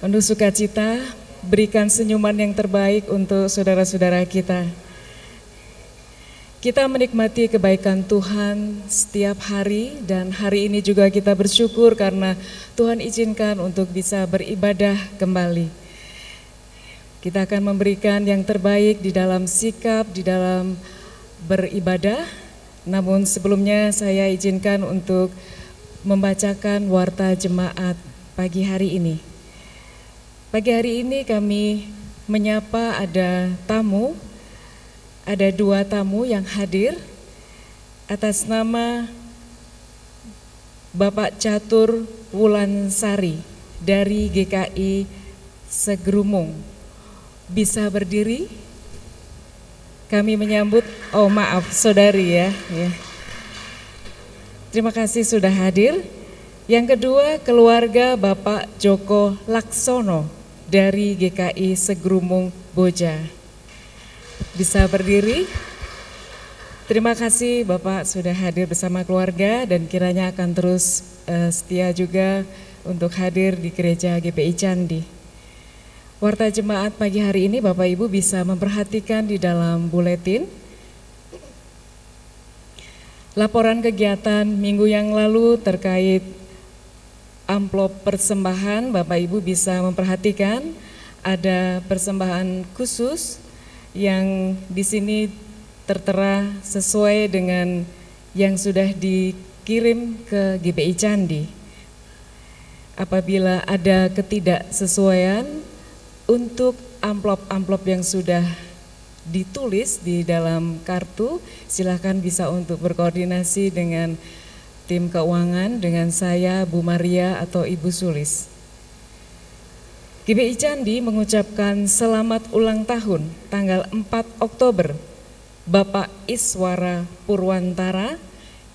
Penuh sukacita, berikan senyuman yang terbaik untuk saudara-saudara kita. Kita menikmati kebaikan Tuhan setiap hari dan hari ini juga kita bersyukur karena Tuhan izinkan untuk bisa beribadah kembali. Kita akan memberikan yang terbaik di dalam sikap, di dalam beribadah. Namun sebelumnya saya izinkan untuk membacakan warta jemaat pagi hari ini. Pagi hari ini kami menyapa ada tamu ada dua tamu yang hadir atas nama Bapak Catur Wulansari dari GKI Segerumung. Bisa berdiri? Kami menyambut, oh maaf saudari ya. ya. Terima kasih sudah hadir. Yang kedua keluarga Bapak Joko Laksono dari GKI Segerumung Boja bisa berdiri. Terima kasih Bapak sudah hadir bersama keluarga dan kiranya akan terus uh, setia juga untuk hadir di gereja GPI Candi. Warta jemaat pagi hari ini Bapak Ibu bisa memperhatikan di dalam buletin laporan kegiatan minggu yang lalu terkait amplop persembahan Bapak Ibu bisa memperhatikan ada persembahan khusus yang di sini tertera sesuai dengan yang sudah dikirim ke GPI Candi. Apabila ada ketidaksesuaian untuk amplop-amplop yang sudah ditulis di dalam kartu, silakan bisa untuk berkoordinasi dengan tim keuangan, dengan saya, Bu Maria atau Ibu Sulis. GBI Candi mengucapkan selamat ulang tahun tanggal 4 Oktober Bapak Iswara Purwantara,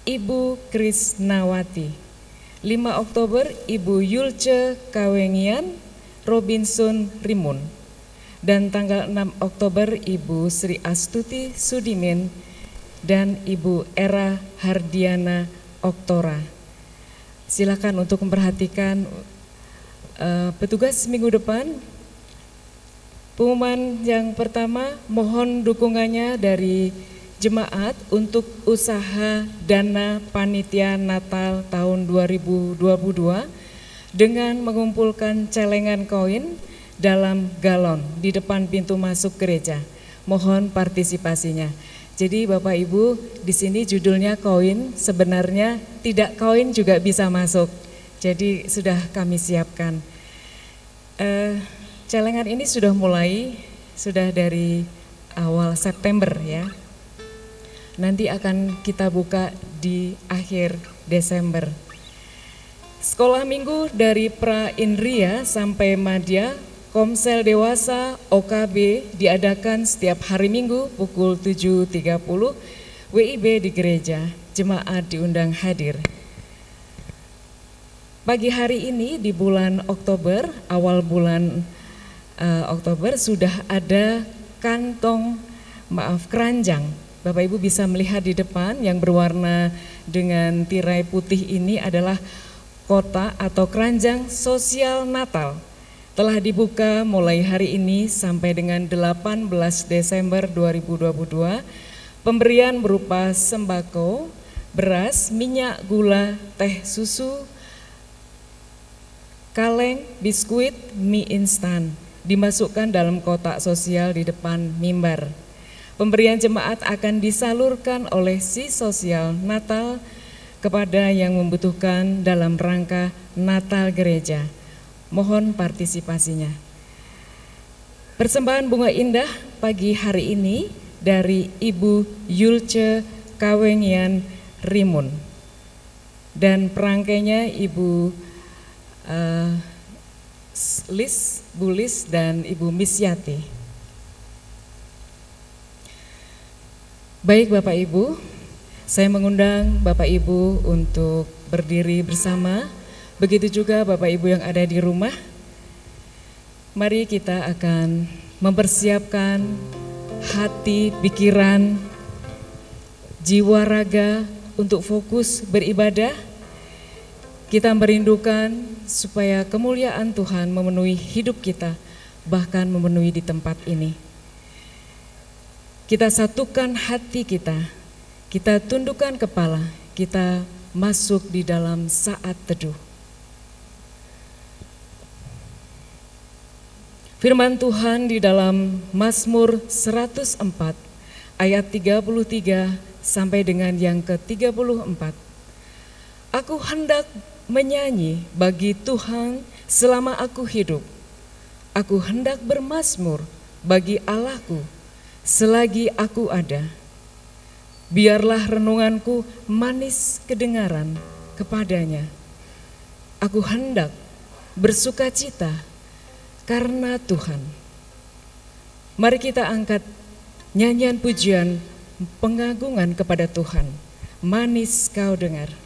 Ibu Krisnawati. 5 Oktober Ibu Yulce Kawengian, Robinson Rimun. Dan tanggal 6 Oktober Ibu Sri Astuti Sudimin dan Ibu Era Hardiana Oktora. Silakan untuk memperhatikan uh, petugas minggu depan. Pengumuman yang pertama mohon dukungannya dari jemaat untuk usaha dana panitia Natal tahun 2022 dengan mengumpulkan celengan koin dalam galon di depan pintu masuk gereja. Mohon partisipasinya. Jadi Bapak Ibu, di sini judulnya koin, sebenarnya tidak koin juga bisa masuk. Jadi sudah kami siapkan. Uh, celengan ini sudah mulai, sudah dari awal September ya. Nanti akan kita buka di akhir Desember. Sekolah minggu dari Pra Indria sampai Madya, Komsel Dewasa OKB diadakan setiap hari Minggu pukul 7.30 WIB di gereja. Jemaat diundang hadir. Pagi hari ini di bulan Oktober, awal bulan uh, Oktober sudah ada kantong maaf keranjang. Bapak Ibu bisa melihat di depan yang berwarna dengan tirai putih ini adalah kota atau keranjang sosial Natal. Telah dibuka mulai hari ini sampai dengan 18 Desember 2022. Pemberian berupa sembako, beras, minyak, gula, teh susu, kaleng, biskuit, mie instan dimasukkan dalam kotak sosial di depan mimbar. Pemberian jemaat akan disalurkan oleh si sosial Natal kepada yang membutuhkan dalam rangka Natal gereja. Mohon partisipasinya. Persembahan bunga indah pagi hari ini dari Ibu Yulce Kawengian Rimun dan perangkainya Ibu uh, Lis, Bulis, dan Ibu Misyati. Baik Bapak Ibu, saya mengundang Bapak Ibu untuk berdiri bersama. Begitu juga Bapak Ibu yang ada di rumah. Mari kita akan mempersiapkan hati, pikiran, jiwa raga untuk fokus beribadah kita merindukan supaya kemuliaan Tuhan memenuhi hidup kita, bahkan memenuhi di tempat ini. Kita satukan hati kita, kita tundukkan kepala, kita masuk di dalam saat teduh. Firman Tuhan di dalam Mazmur 104 ayat 33 sampai dengan yang ke-34. Aku hendak menyanyi bagi Tuhan selama aku hidup. Aku hendak bermasmur bagi Allahku selagi aku ada. Biarlah renunganku manis kedengaran kepadanya. Aku hendak bersuka cita karena Tuhan. Mari kita angkat nyanyian pujian pengagungan kepada Tuhan. Manis kau dengar.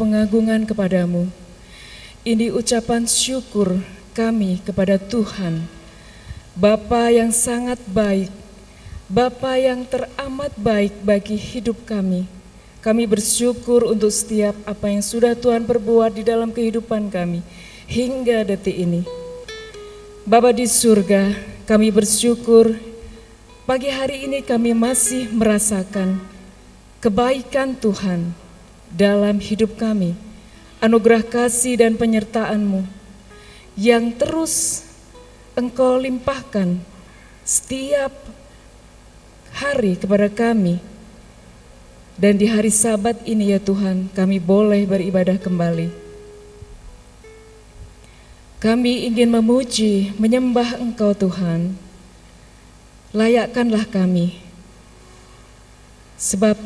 Pengagungan kepadamu. Ini ucapan syukur kami kepada Tuhan, Bapa yang sangat baik, Bapa yang teramat baik bagi hidup kami. Kami bersyukur untuk setiap apa yang sudah Tuhan perbuat di dalam kehidupan kami hingga detik ini. Bapa di surga, kami bersyukur pagi hari ini kami masih merasakan kebaikan Tuhan dalam hidup kami anugerah kasih dan penyertaan-Mu yang terus Engkau limpahkan setiap hari kepada kami. Dan di hari sabat ini ya Tuhan, kami boleh beribadah kembali. Kami ingin memuji, menyembah Engkau Tuhan. Layakkanlah kami. Sebab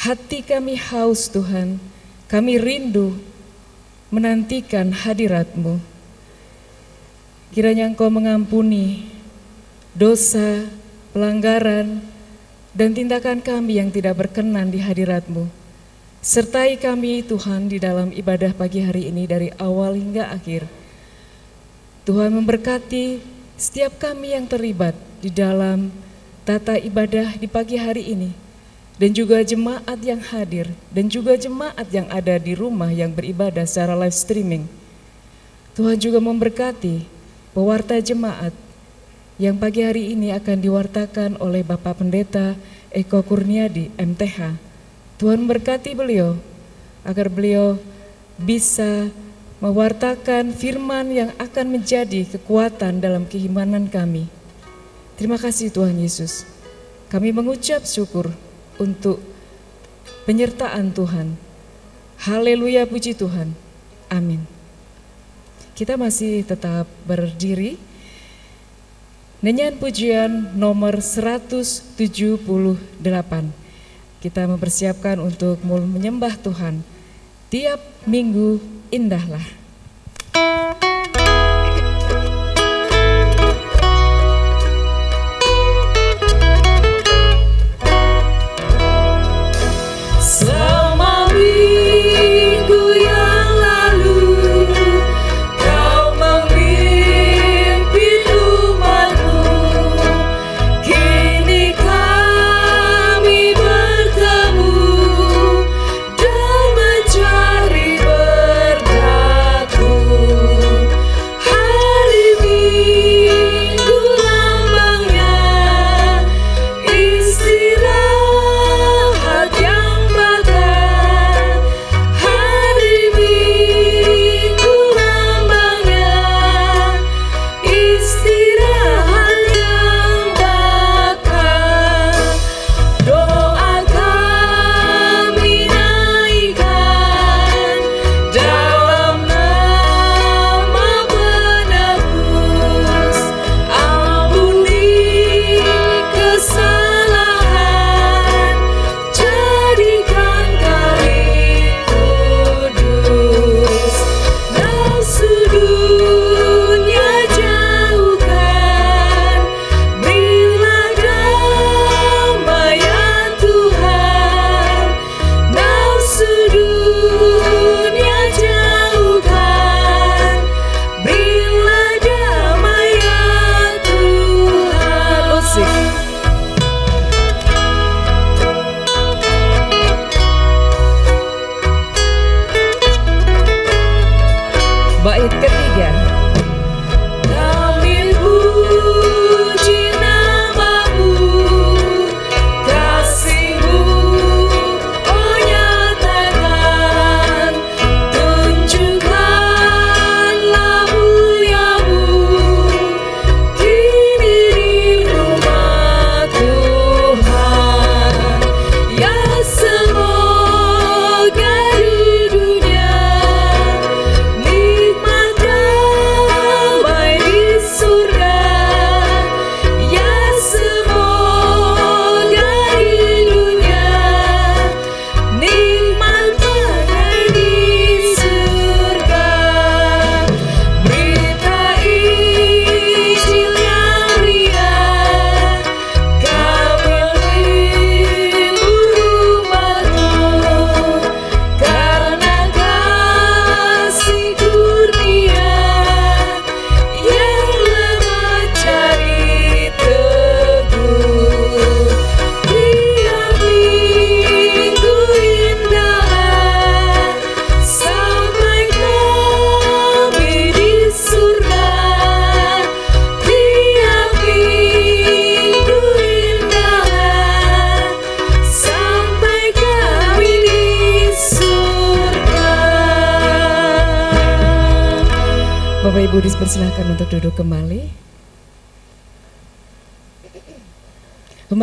hati kami haus Tuhan, kami rindu menantikan hadiratmu. Kiranya engkau mengampuni dosa, pelanggaran, dan tindakan kami yang tidak berkenan di hadiratmu. Sertai kami Tuhan di dalam ibadah pagi hari ini dari awal hingga akhir. Tuhan memberkati setiap kami yang terlibat di dalam tata ibadah di pagi hari ini dan juga jemaat yang hadir dan juga jemaat yang ada di rumah yang beribadah secara live streaming. Tuhan juga memberkati pewarta jemaat yang pagi hari ini akan diwartakan oleh Bapak Pendeta Eko Kurniadi MTH. Tuhan berkati beliau agar beliau bisa mewartakan firman yang akan menjadi kekuatan dalam keimanan kami. Terima kasih Tuhan Yesus. Kami mengucap syukur untuk penyertaan Tuhan. Haleluya puji Tuhan. Amin. Kita masih tetap berdiri. Nyanyian pujian nomor 178. Kita mempersiapkan untuk menyembah Tuhan. Tiap minggu indahlah. vậy kết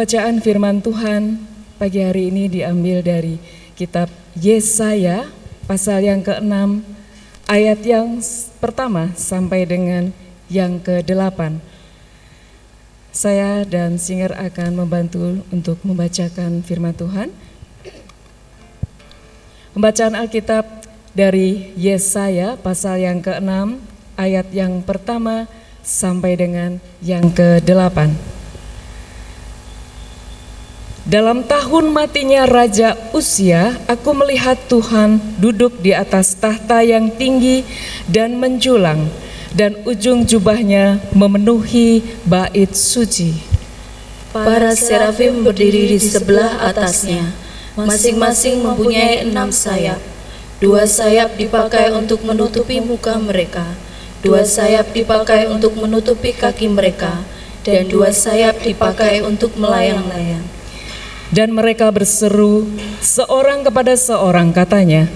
Pembacaan firman Tuhan pagi hari ini diambil dari kitab Yesaya pasal yang ke-6 ayat yang pertama sampai dengan yang ke-8. Saya dan Singer akan membantu untuk membacakan firman Tuhan. Pembacaan Alkitab dari Yesaya pasal yang ke-6 ayat yang pertama sampai dengan yang ke-8. Dalam tahun matinya Raja Usia, aku melihat Tuhan duduk di atas tahta yang tinggi dan menjulang, dan ujung jubahnya memenuhi bait suci. Para serafim berdiri di sebelah atasnya, masing-masing mempunyai enam sayap. Dua sayap dipakai untuk menutupi muka mereka, dua sayap dipakai untuk menutupi kaki mereka, dan dua sayap dipakai untuk melayang-layang. Dan mereka berseru seorang kepada seorang katanya,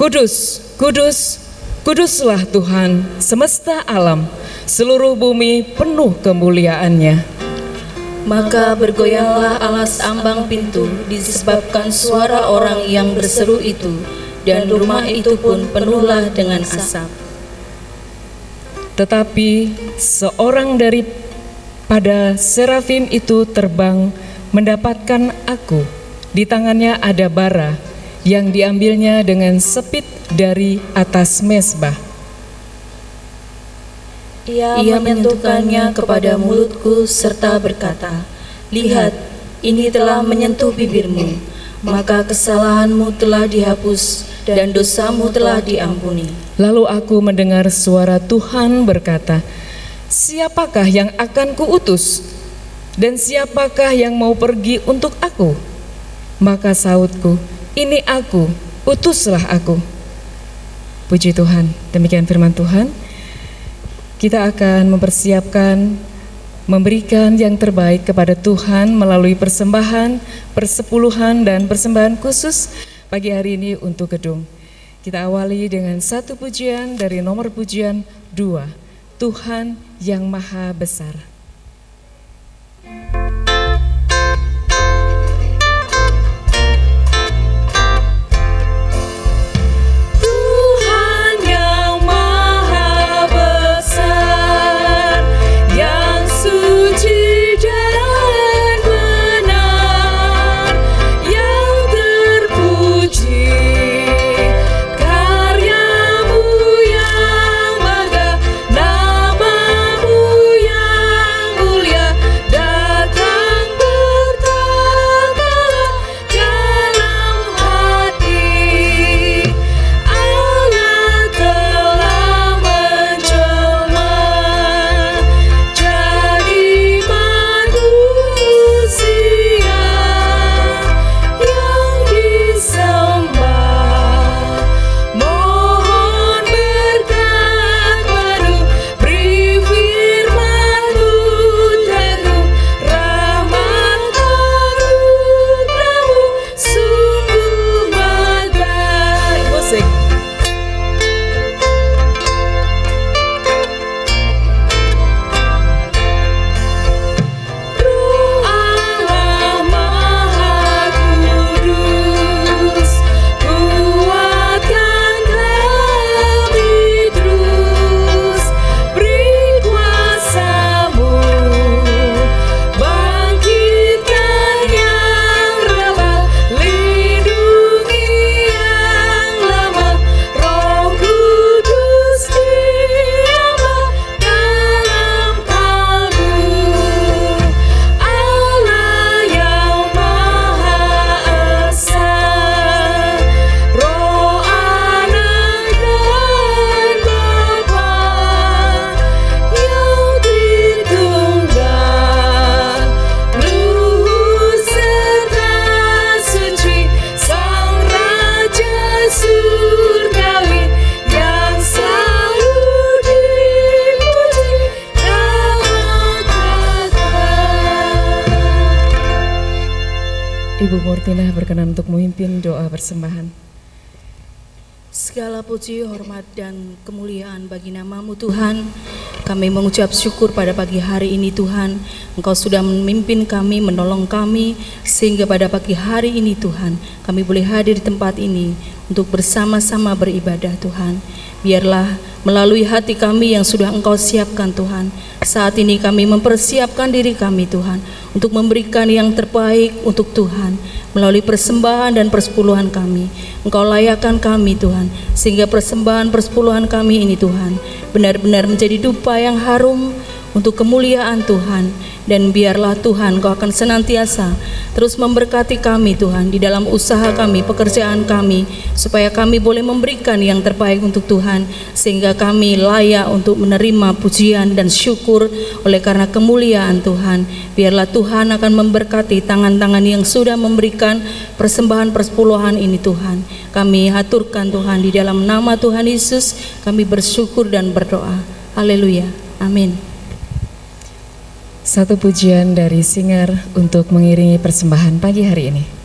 Kudus, kudus, kuduslah Tuhan semesta alam, seluruh bumi penuh kemuliaannya. Maka bergoyanglah alas ambang pintu disebabkan suara orang yang berseru itu, dan rumah itu pun penuhlah dengan asap. Tetapi seorang dari pada serafim itu terbang mendapatkan aku. Di tangannya ada bara yang diambilnya dengan sepit dari atas mesbah. Ia, Ia menyentuhkannya kepada mulutku serta berkata, Lihat, ini telah menyentuh bibirmu, maka kesalahanmu telah dihapus dan dosamu telah diampuni. Lalu aku mendengar suara Tuhan berkata, Siapakah yang akan kuutus? Dan siapakah yang mau pergi untuk aku? Maka sautku, ini aku, utuslah aku. Puji Tuhan, demikian firman Tuhan. Kita akan mempersiapkan memberikan yang terbaik kepada Tuhan melalui persembahan, persepuluhan, dan persembahan khusus pagi hari ini untuk gedung. Kita awali dengan satu pujian dari nomor pujian dua, Tuhan yang Maha Besar. you Segala puji, hormat, dan kemuliaan bagi namamu Tuhan. Kami mengucap syukur pada pagi hari ini Tuhan. Engkau sudah memimpin kami, menolong kami. Sehingga pada pagi hari ini Tuhan, kami boleh hadir di tempat ini untuk bersama-sama beribadah Tuhan. Biarlah melalui hati kami yang sudah Engkau siapkan Tuhan. Saat ini kami mempersiapkan diri kami Tuhan untuk memberikan yang terbaik untuk Tuhan melalui persembahan dan persepuluhan kami. Engkau layakkan kami Tuhan, sehingga persembahan persepuluhan kami ini Tuhan benar-benar menjadi dupa yang harum untuk kemuliaan Tuhan dan biarlah Tuhan Kau akan senantiasa terus memberkati kami Tuhan di dalam usaha kami, pekerjaan kami supaya kami boleh memberikan yang terbaik untuk Tuhan sehingga kami layak untuk menerima pujian dan syukur oleh karena kemuliaan Tuhan. Biarlah Tuhan akan memberkati tangan-tangan yang sudah memberikan persembahan persepuluhan ini Tuhan. Kami haturkan Tuhan di dalam nama Tuhan Yesus kami bersyukur dan berdoa. Haleluya. Amin satu pujian dari Singer untuk mengiringi persembahan pagi hari ini.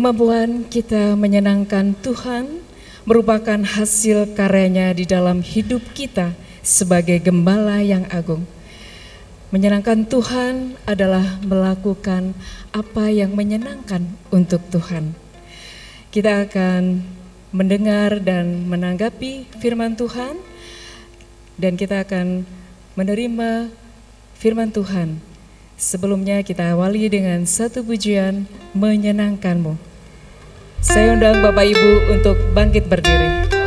Kemampuan kita menyenangkan Tuhan merupakan hasil karyanya di dalam hidup kita sebagai gembala yang agung. Menyenangkan Tuhan adalah melakukan apa yang menyenangkan untuk Tuhan. kita akan mendengar dan menanggapi firman Tuhan dan kita akan menerima firman Tuhan. Sebelumnya kita awali dengan satu pujian menyenangkanmu. Saya undang Bapak Ibu untuk bangkit berdiri.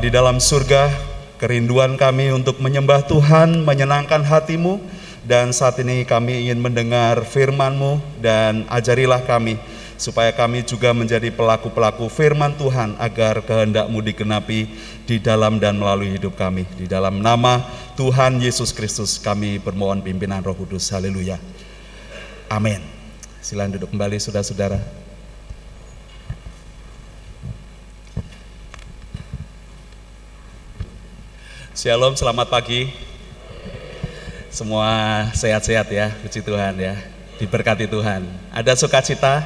Di dalam surga, kerinduan kami untuk menyembah Tuhan, menyenangkan hatimu, dan saat ini kami ingin mendengar firman-Mu dan ajarilah kami supaya kami juga menjadi pelaku-pelaku firman Tuhan agar kehendak-Mu digenapi di dalam dan melalui hidup kami. Di dalam nama Tuhan Yesus Kristus kami bermohon pimpinan Roh Kudus. Haleluya. Amin. Silakan duduk kembali saudara-saudara. Shalom, selamat pagi. Semua sehat-sehat ya, puji Tuhan ya. Diberkati Tuhan. Ada sukacita?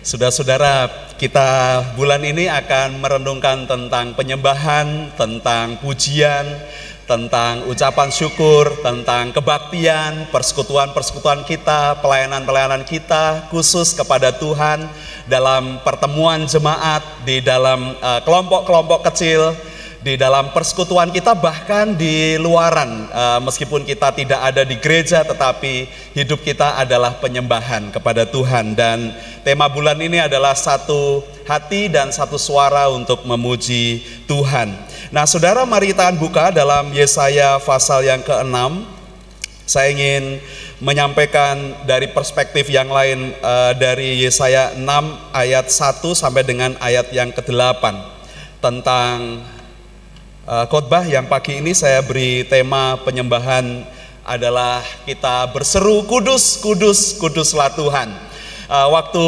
Saudara-saudara, kita bulan ini akan merenungkan tentang penyembahan, tentang pujian, tentang ucapan syukur, tentang kebaktian, persekutuan-persekutuan kita, pelayanan-pelayanan kita khusus kepada Tuhan dalam pertemuan jemaat di dalam eh, kelompok-kelompok uh, kecil di dalam persekutuan kita bahkan di luaran uh, meskipun kita tidak ada di gereja tetapi hidup kita adalah penyembahan kepada Tuhan dan tema bulan ini adalah satu hati dan satu suara untuk memuji Tuhan. Nah, Saudara mari kita buka dalam Yesaya pasal yang ke-6. Saya ingin menyampaikan dari perspektif yang lain uh, dari Yesaya 6 ayat 1 sampai dengan ayat yang ke-8 tentang Uh, khotbah yang pagi ini saya beri tema penyembahan adalah kita berseru kudus, kudus, kuduslah Tuhan. Uh, waktu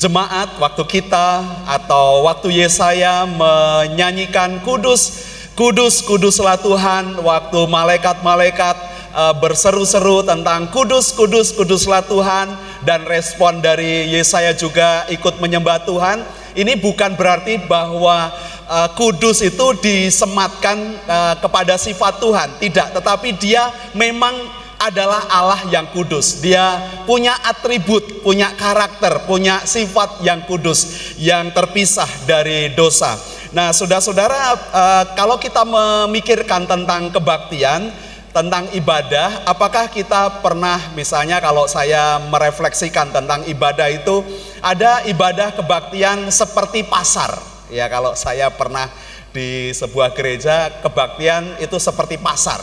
jemaat, waktu kita atau waktu Yesaya menyanyikan kudus, kudus, kuduslah Tuhan, waktu malaikat-malaikat uh, berseru-seru tentang kudus, kudus, kuduslah Tuhan dan respon dari Yesaya juga ikut menyembah Tuhan. Ini bukan berarti bahwa uh, kudus itu disematkan uh, kepada sifat Tuhan, tidak, tetapi dia memang adalah Allah yang kudus. Dia punya atribut, punya karakter, punya sifat yang kudus, yang terpisah dari dosa. Nah, saudara-saudara, uh, kalau kita memikirkan tentang kebaktian, tentang ibadah, apakah kita pernah misalnya kalau saya merefleksikan tentang ibadah itu ada ibadah kebaktian seperti pasar Ya kalau saya pernah di sebuah gereja kebaktian itu seperti pasar.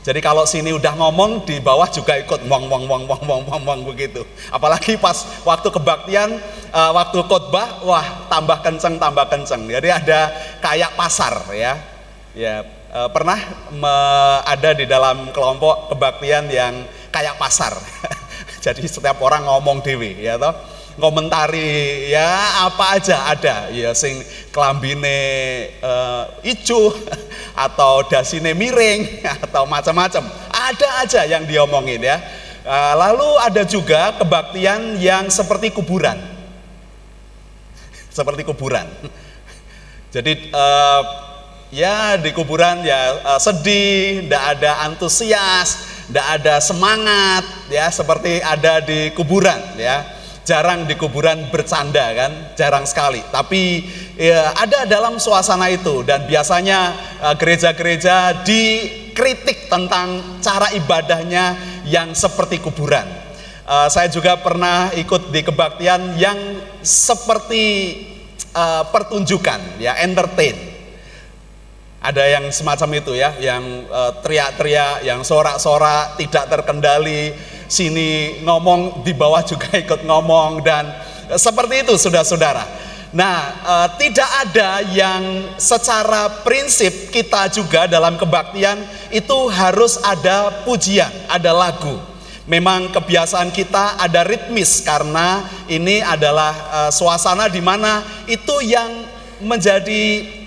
Jadi kalau sini udah ngomong di bawah juga ikut wong wong wong wong wong wong wong begitu. Apalagi pas waktu kebaktian, uh, waktu khotbah, wah tambah kenceng tambah kenceng. Jadi ada kayak pasar ya. Ya uh, pernah ada di dalam kelompok kebaktian yang kayak pasar. Jadi setiap orang ngomong dewi ya toh. Komentari ya apa aja ada. Ya sing kelambine uh, ijo atau dasine miring atau macam-macam. Ada aja yang diomongin ya. Uh, lalu ada juga kebaktian yang seperti kuburan. Seperti kuburan. Jadi uh, ya di kuburan ya uh, sedih, tidak ada antusias, tidak ada semangat, ya seperti ada di kuburan, ya jarang di kuburan bercanda kan, jarang sekali. Tapi ya, ada dalam suasana itu dan biasanya eh, gereja-gereja dikritik tentang cara ibadahnya yang seperti kuburan. Uh, saya juga pernah ikut di kebaktian yang seperti uh, pertunjukan, ya entertain. Ada yang semacam itu ya, yang teriak-teriak, yang sorak-sorak, tidak terkendali, sini ngomong di bawah juga ikut ngomong dan seperti itu saudara-saudara. Nah, e, tidak ada yang secara prinsip kita juga dalam kebaktian itu harus ada pujian, ada lagu. Memang kebiasaan kita ada ritmis karena ini adalah e, suasana di mana itu yang menjadi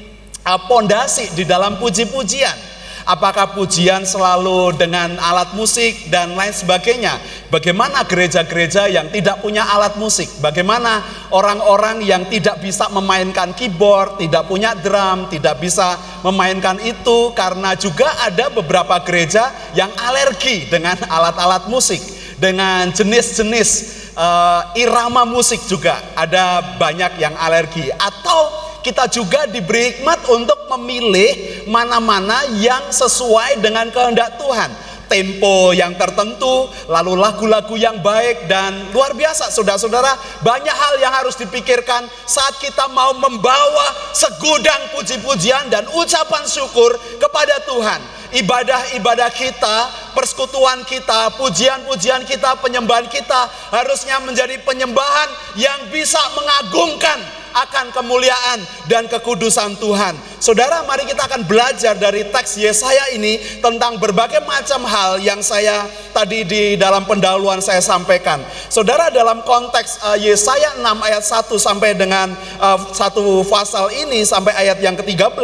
pondasi di dalam puji-pujian Apakah pujian selalu dengan alat musik dan lain sebagainya? Bagaimana gereja-gereja yang tidak punya alat musik? Bagaimana orang-orang yang tidak bisa memainkan keyboard, tidak punya drum, tidak bisa memainkan itu karena juga ada beberapa gereja yang alergi dengan alat-alat musik, dengan jenis-jenis uh, irama musik juga ada banyak yang alergi atau kita juga diberi hikmat untuk memilih mana-mana yang sesuai dengan kehendak Tuhan. Tempo yang tertentu, lalu lagu-lagu yang baik dan luar biasa saudara-saudara, banyak hal yang harus dipikirkan saat kita mau membawa segudang puji-pujian dan ucapan syukur kepada Tuhan. Ibadah-ibadah kita, persekutuan kita, pujian-pujian kita, penyembahan kita harusnya menjadi penyembahan yang bisa mengagungkan akan kemuliaan dan kekudusan Tuhan. Saudara, mari kita akan belajar dari teks Yesaya ini tentang berbagai macam hal yang saya tadi di dalam pendahuluan saya sampaikan. Saudara, dalam konteks uh, Yesaya 6 ayat 1 sampai dengan uh, satu pasal ini sampai ayat yang ke-13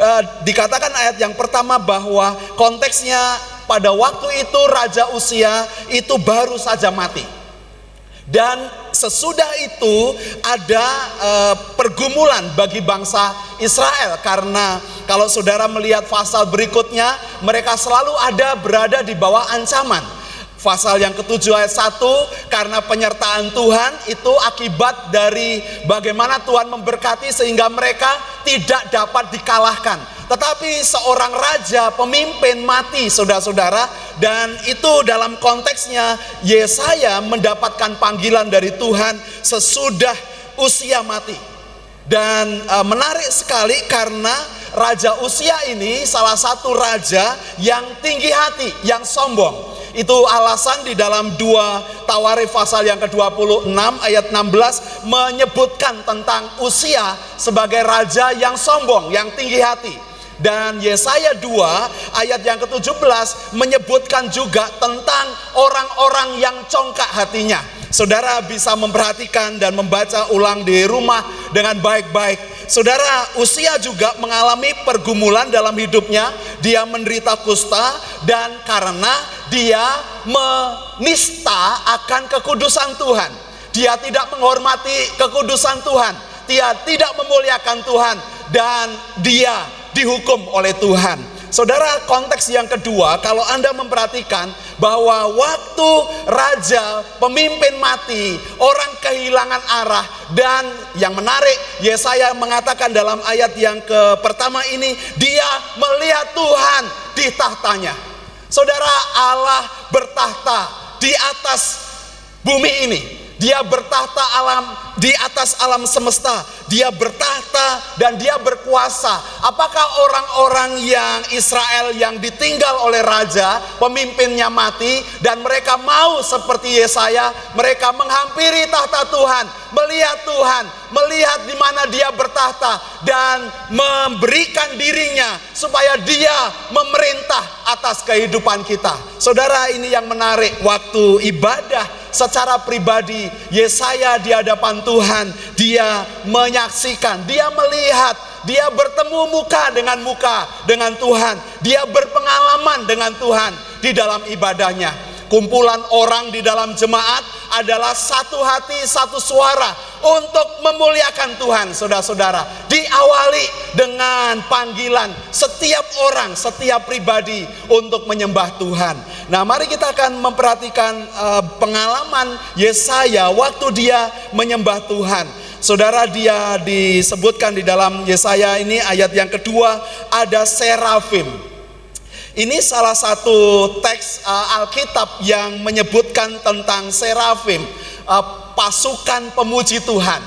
uh, dikatakan ayat yang pertama bahwa konteksnya pada waktu itu Raja Usia itu baru saja mati. Dan sesudah itu ada uh, pergumulan bagi bangsa Israel karena kalau saudara melihat pasal berikutnya mereka selalu ada berada di bawah ancaman. Pasal yang ketujuh ayat 1 karena penyertaan Tuhan itu akibat dari bagaimana Tuhan memberkati sehingga mereka tidak dapat dikalahkan. Tetapi seorang raja, pemimpin mati saudara-saudara dan itu dalam konteksnya Yesaya mendapatkan panggilan dari Tuhan sesudah usia mati. Dan e, menarik sekali karena raja usia ini salah satu raja yang tinggi hati, yang sombong. Itu alasan di dalam dua Tawarif pasal yang ke-26 ayat 16 menyebutkan tentang usia sebagai raja yang sombong, yang tinggi hati. Dan Yesaya 2 ayat yang ke-17 menyebutkan juga tentang orang-orang yang congkak hatinya. Saudara bisa memperhatikan dan membaca ulang di rumah dengan baik-baik. Saudara, usia juga mengalami pergumulan dalam hidupnya. Dia menderita kusta dan karena dia menista akan kekudusan Tuhan. Dia tidak menghormati kekudusan Tuhan. Dia tidak memuliakan Tuhan dan dia dihukum oleh Tuhan. Saudara, konteks yang kedua, kalau Anda memperhatikan bahwa waktu raja, pemimpin mati, orang kehilangan arah, dan yang menarik, Yesaya mengatakan dalam ayat yang ke pertama ini, dia melihat Tuhan di tahtanya. Saudara, Allah bertahta di atas bumi ini. Dia bertahta alam di atas alam semesta. Dia bertahta dan dia berkuasa. Apakah orang-orang yang Israel yang ditinggal oleh raja, pemimpinnya mati dan mereka mau seperti Yesaya, mereka menghampiri tahta Tuhan, melihat Tuhan, melihat di mana dia bertahta dan memberikan dirinya supaya dia memerintah atas kehidupan kita. Saudara, ini yang menarik waktu ibadah secara pribadi Yesaya di hadapan Tuhan dia menyaksikan dia melihat dia bertemu muka dengan muka dengan Tuhan dia berpengalaman dengan Tuhan di dalam ibadahnya kumpulan orang di dalam jemaat adalah satu hati, satu suara untuk memuliakan Tuhan, saudara-saudara. Diawali dengan panggilan setiap orang, setiap pribadi untuk menyembah Tuhan. Nah, mari kita akan memperhatikan uh, pengalaman Yesaya waktu dia menyembah Tuhan. Saudara dia disebutkan di dalam Yesaya ini ayat yang kedua ada serafim. Ini salah satu teks uh, Alkitab yang menyebutkan tentang serafim, uh, pasukan pemuji Tuhan.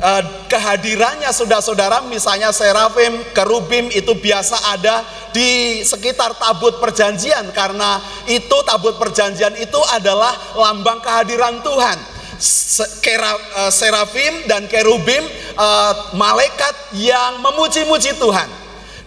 Uh, kehadirannya saudara-saudara misalnya serafim, kerubim itu biasa ada di sekitar tabut perjanjian karena itu tabut perjanjian itu adalah lambang kehadiran Tuhan. Serafim dan kerubim malaikat yang memuji-muji Tuhan.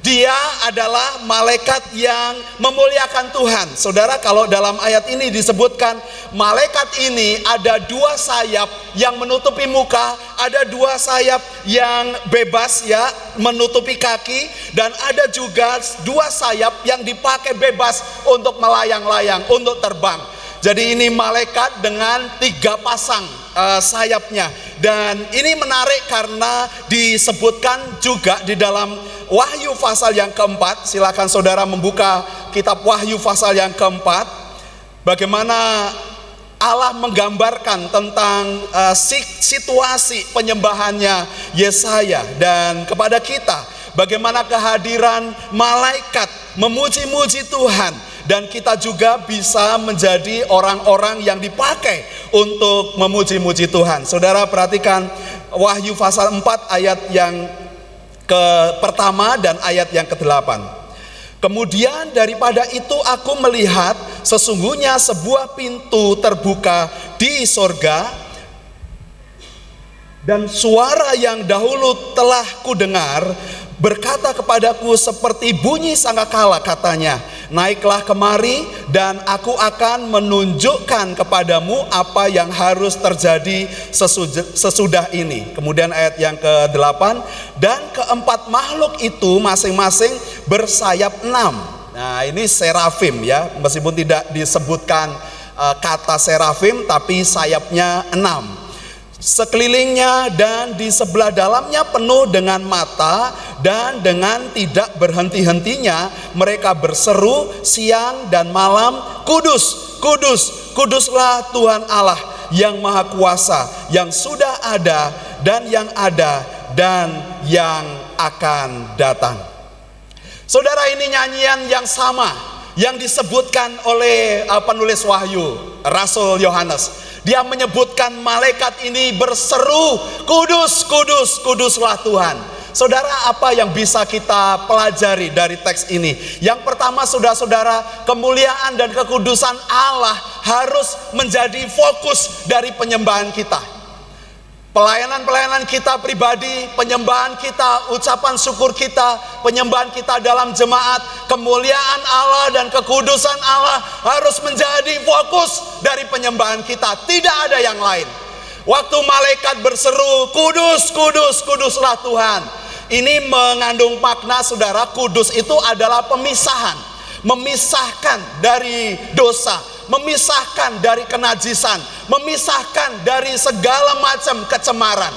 Dia adalah malaikat yang memuliakan Tuhan. Saudara, kalau dalam ayat ini disebutkan malaikat ini ada dua sayap yang menutupi muka, ada dua sayap yang bebas ya, menutupi kaki dan ada juga dua sayap yang dipakai bebas untuk melayang-layang, untuk terbang. Jadi ini malaikat dengan tiga pasang uh, sayapnya. Dan ini menarik karena disebutkan juga di dalam Wahyu pasal yang keempat, silakan saudara membuka kitab Wahyu pasal yang keempat. Bagaimana Allah menggambarkan tentang uh, situasi penyembahannya Yesaya. Dan kepada kita bagaimana kehadiran malaikat memuji-muji Tuhan dan kita juga bisa menjadi orang-orang yang dipakai untuk memuji-muji Tuhan. Saudara perhatikan Wahyu pasal 4 ayat yang ke pertama dan ayat yang ke-8. Kemudian daripada itu aku melihat sesungguhnya sebuah pintu terbuka di sorga dan suara yang dahulu telah kudengar berkata kepadaku seperti bunyi sangkakala katanya. Naiklah kemari dan aku akan menunjukkan kepadamu apa yang harus terjadi sesudah ini. Kemudian ayat yang ke-8 dan keempat makhluk itu masing-masing bersayap enam. Nah, ini serafim ya, meskipun tidak disebutkan uh, kata serafim tapi sayapnya enam. Sekelilingnya dan di sebelah dalamnya penuh dengan mata dan dengan tidak berhenti-hentinya mereka berseru siang dan malam, "Kudus, kudus, kuduslah Tuhan Allah yang Maha Kuasa, yang sudah ada dan yang ada dan yang akan datang." Saudara ini nyanyian yang sama yang disebutkan oleh uh, penulis Wahyu, Rasul Yohanes. Dia menyebutkan malaikat ini berseru, "Kudus, kudus, kuduslah Tuhan." Saudara, apa yang bisa kita pelajari dari teks ini? Yang pertama, saudara-saudara, kemuliaan dan kekudusan Allah harus menjadi fokus dari penyembahan kita. Pelayanan-pelayanan kita pribadi, penyembahan kita, ucapan syukur kita, penyembahan kita dalam jemaat, kemuliaan Allah dan kekudusan Allah harus menjadi fokus dari penyembahan kita. Tidak ada yang lain. Waktu malaikat berseru, "Kudus, kudus, kuduslah Tuhan." Ini mengandung makna saudara, kudus itu adalah pemisahan, memisahkan dari dosa, memisahkan dari kenajisan, memisahkan dari segala macam kecemaran.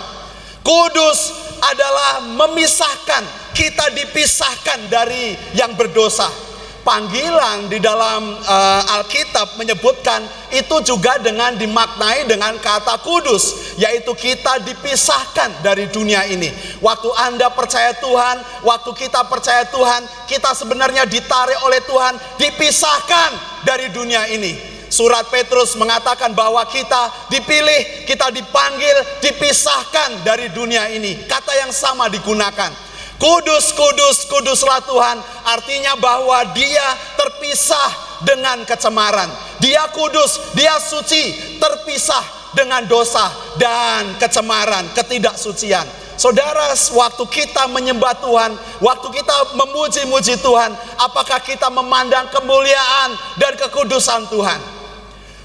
Kudus adalah memisahkan, kita dipisahkan dari yang berdosa panggilan di dalam uh, Alkitab menyebutkan itu juga dengan dimaknai dengan kata kudus, yaitu kita dipisahkan dari dunia ini. Waktu Anda percaya Tuhan, waktu kita percaya Tuhan, kita sebenarnya ditarik oleh Tuhan, dipisahkan dari dunia ini. Surat Petrus mengatakan bahwa kita dipilih, kita dipanggil, dipisahkan dari dunia ini. Kata yang sama digunakan. Kudus, kudus, kuduslah Tuhan. Artinya bahwa dia terpisah dengan kecemaran. Dia kudus, dia suci, terpisah dengan dosa dan kecemaran, ketidaksucian. Saudara, waktu kita menyembah Tuhan, waktu kita memuji-muji Tuhan, apakah kita memandang kemuliaan dan kekudusan Tuhan?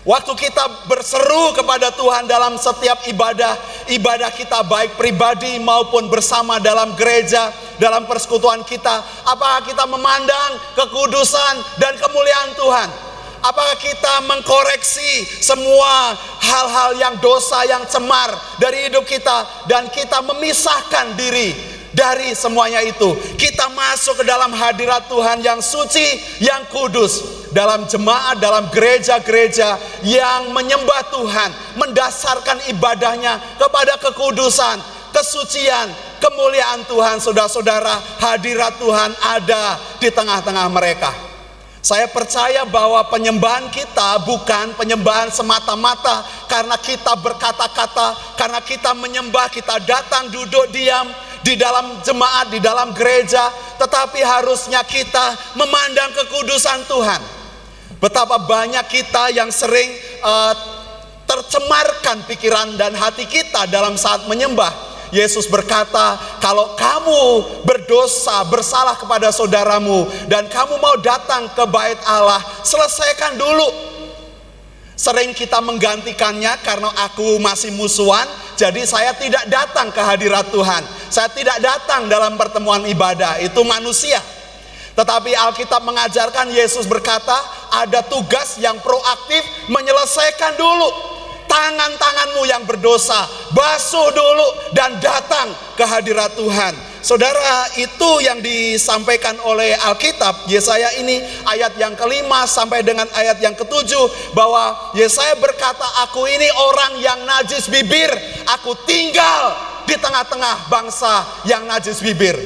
Waktu kita berseru kepada Tuhan dalam setiap ibadah, ibadah kita baik pribadi maupun bersama dalam gereja, dalam persekutuan kita, apakah kita memandang kekudusan dan kemuliaan Tuhan? Apakah kita mengkoreksi semua hal-hal yang dosa, yang cemar dari hidup kita dan kita memisahkan diri dari semuanya itu? Kita masuk ke dalam hadirat Tuhan yang suci, yang kudus dalam jemaat, dalam gereja-gereja yang menyembah Tuhan, mendasarkan ibadahnya kepada kekudusan, kesucian, kemuliaan Tuhan, saudara-saudara, hadirat Tuhan ada di tengah-tengah mereka. Saya percaya bahwa penyembahan kita bukan penyembahan semata-mata karena kita berkata-kata, karena kita menyembah, kita datang duduk diam di dalam jemaat, di dalam gereja, tetapi harusnya kita memandang kekudusan Tuhan Betapa banyak kita yang sering uh, tercemarkan pikiran dan hati kita dalam saat menyembah. Yesus berkata, "Kalau kamu berdosa, bersalah kepada saudaramu, dan kamu mau datang ke bait Allah, selesaikan dulu." Sering kita menggantikannya karena aku masih musuhan, jadi saya tidak datang ke hadirat Tuhan. Saya tidak datang dalam pertemuan ibadah, itu manusia. Tetapi Alkitab mengajarkan Yesus berkata, ada tugas yang proaktif menyelesaikan dulu tangan-tanganmu yang berdosa, basuh dulu dan datang ke hadirat Tuhan. Saudara, itu yang disampaikan oleh Alkitab Yesaya ini ayat yang kelima sampai dengan ayat yang ketujuh bahwa Yesaya berkata, "Aku ini orang yang najis bibir, aku tinggal di tengah-tengah bangsa yang najis bibir."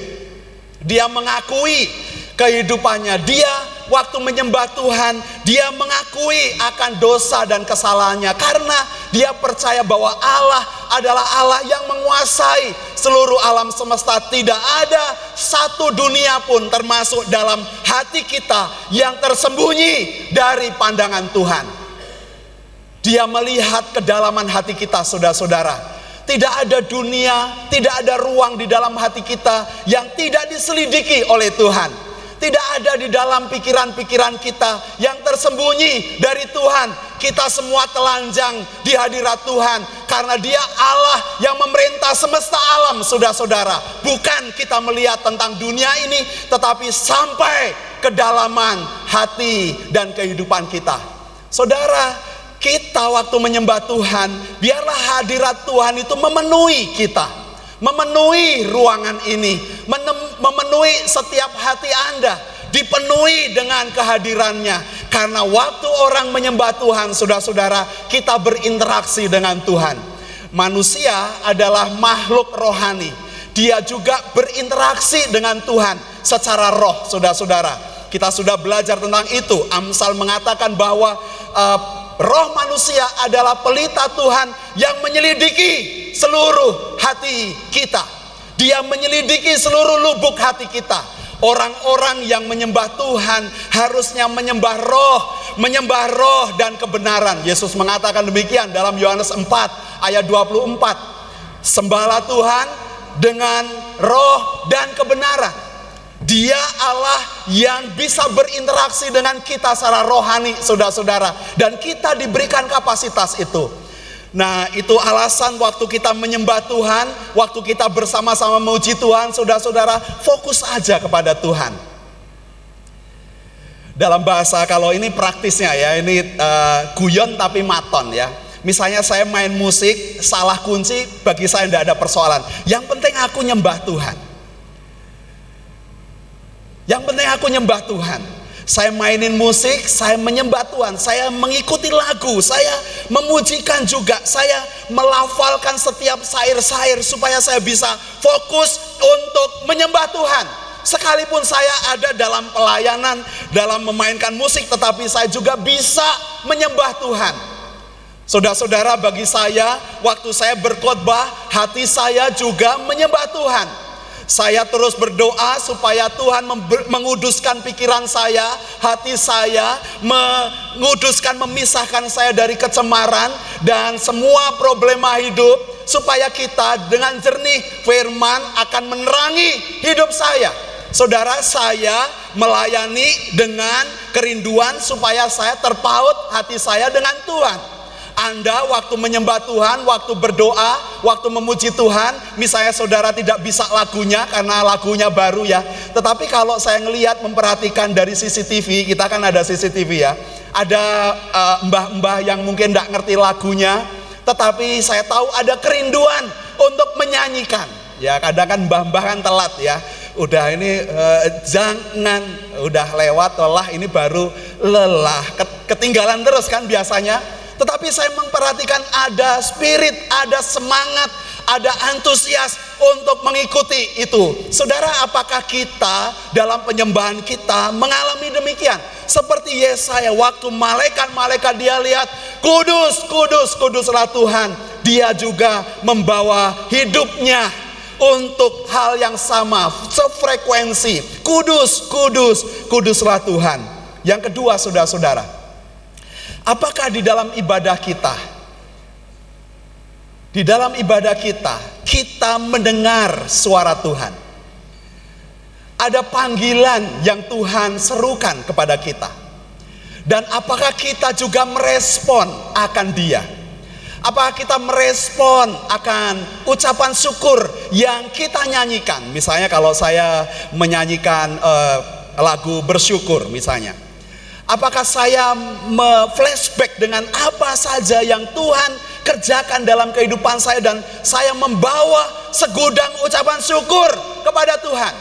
Dia mengakui kehidupannya. Dia waktu menyembah Tuhan, dia mengakui akan dosa dan kesalahannya karena dia percaya bahwa Allah adalah Allah yang menguasai seluruh alam semesta. Tidak ada satu dunia pun termasuk dalam hati kita yang tersembunyi dari pandangan Tuhan. Dia melihat kedalaman hati kita, saudara-saudara. Tidak ada dunia, tidak ada ruang di dalam hati kita yang tidak diselidiki oleh Tuhan tidak ada di dalam pikiran-pikiran kita yang tersembunyi dari Tuhan. Kita semua telanjang di hadirat Tuhan karena Dia Allah yang memerintah semesta alam, saudara-saudara. Bukan kita melihat tentang dunia ini, tetapi sampai kedalaman hati dan kehidupan kita. Saudara, kita waktu menyembah Tuhan, biarlah hadirat Tuhan itu memenuhi kita, memenuhi ruangan ini, memenuhi setiap hati Anda, dipenuhi dengan kehadirannya. Karena waktu orang menyembah Tuhan, saudara-saudara, kita berinteraksi dengan Tuhan. Manusia adalah makhluk rohani. Dia juga berinteraksi dengan Tuhan secara roh, saudara-saudara. Kita sudah belajar tentang itu. Amsal mengatakan bahwa uh, roh manusia adalah pelita Tuhan yang menyelidiki seluruh hati kita. Dia menyelidiki seluruh lubuk hati kita Orang-orang yang menyembah Tuhan harusnya menyembah roh, menyembah roh dan kebenaran. Yesus mengatakan demikian dalam Yohanes 4 ayat 24. Sembahlah Tuhan dengan roh dan kebenaran. Dia Allah yang bisa berinteraksi dengan kita secara rohani, saudara-saudara, dan kita diberikan kapasitas itu. Nah, itu alasan waktu kita menyembah Tuhan, waktu kita bersama-sama memuji Tuhan, saudara-saudara, fokus aja kepada Tuhan. Dalam bahasa kalau ini praktisnya ya, ini uh, guyon tapi maton ya. Misalnya saya main musik, salah kunci, bagi saya tidak ada persoalan. Yang penting aku nyembah Tuhan. Yang penting aku nyembah Tuhan. Saya mainin musik, saya menyembah Tuhan, saya mengikuti lagu, saya memujikan juga, saya melafalkan setiap sair-sair supaya saya bisa fokus untuk menyembah Tuhan. Sekalipun saya ada dalam pelayanan, dalam memainkan musik, tetapi saya juga bisa menyembah Tuhan. Saudara-saudara, bagi saya, waktu saya berkhotbah, hati saya juga menyembah Tuhan. Saya terus berdoa supaya Tuhan menguduskan pikiran saya, hati saya, menguduskan, memisahkan saya dari kecemaran dan semua problema hidup supaya kita dengan jernih firman akan menerangi hidup saya. Saudara saya melayani dengan kerinduan supaya saya terpaut hati saya dengan Tuhan. Anda waktu menyembah Tuhan, waktu berdoa, waktu memuji Tuhan, misalnya saudara tidak bisa lagunya karena lagunya baru ya. Tetapi kalau saya ngelihat memperhatikan dari CCTV, kita kan ada CCTV ya. Ada uh, mbah-mbah yang mungkin tidak ngerti lagunya, tetapi saya tahu ada kerinduan untuk menyanyikan. Ya kadang kan mbah-mbah kan telat ya. Udah ini uh, jangan udah lewat lelah ini baru lelah ketinggalan terus kan biasanya tetapi saya memperhatikan ada spirit, ada semangat, ada antusias untuk mengikuti itu. Saudara, apakah kita dalam penyembahan kita mengalami demikian? Seperti Yesaya waktu malaikat-malaikat dia lihat, kudus, kudus, kuduslah Tuhan. Dia juga membawa hidupnya untuk hal yang sama, sefrekuensi. Kudus, kudus, kuduslah Tuhan. Yang kedua, saudara-saudara, Apakah di dalam ibadah kita, di dalam ibadah kita, kita mendengar suara Tuhan? Ada panggilan yang Tuhan serukan kepada kita, dan apakah kita juga merespon akan Dia? Apakah kita merespon akan ucapan syukur yang kita nyanyikan? Misalnya, kalau saya menyanyikan uh, lagu bersyukur, misalnya Apakah saya flashback dengan apa saja yang Tuhan kerjakan dalam kehidupan saya dan saya membawa segudang ucapan syukur kepada Tuhan.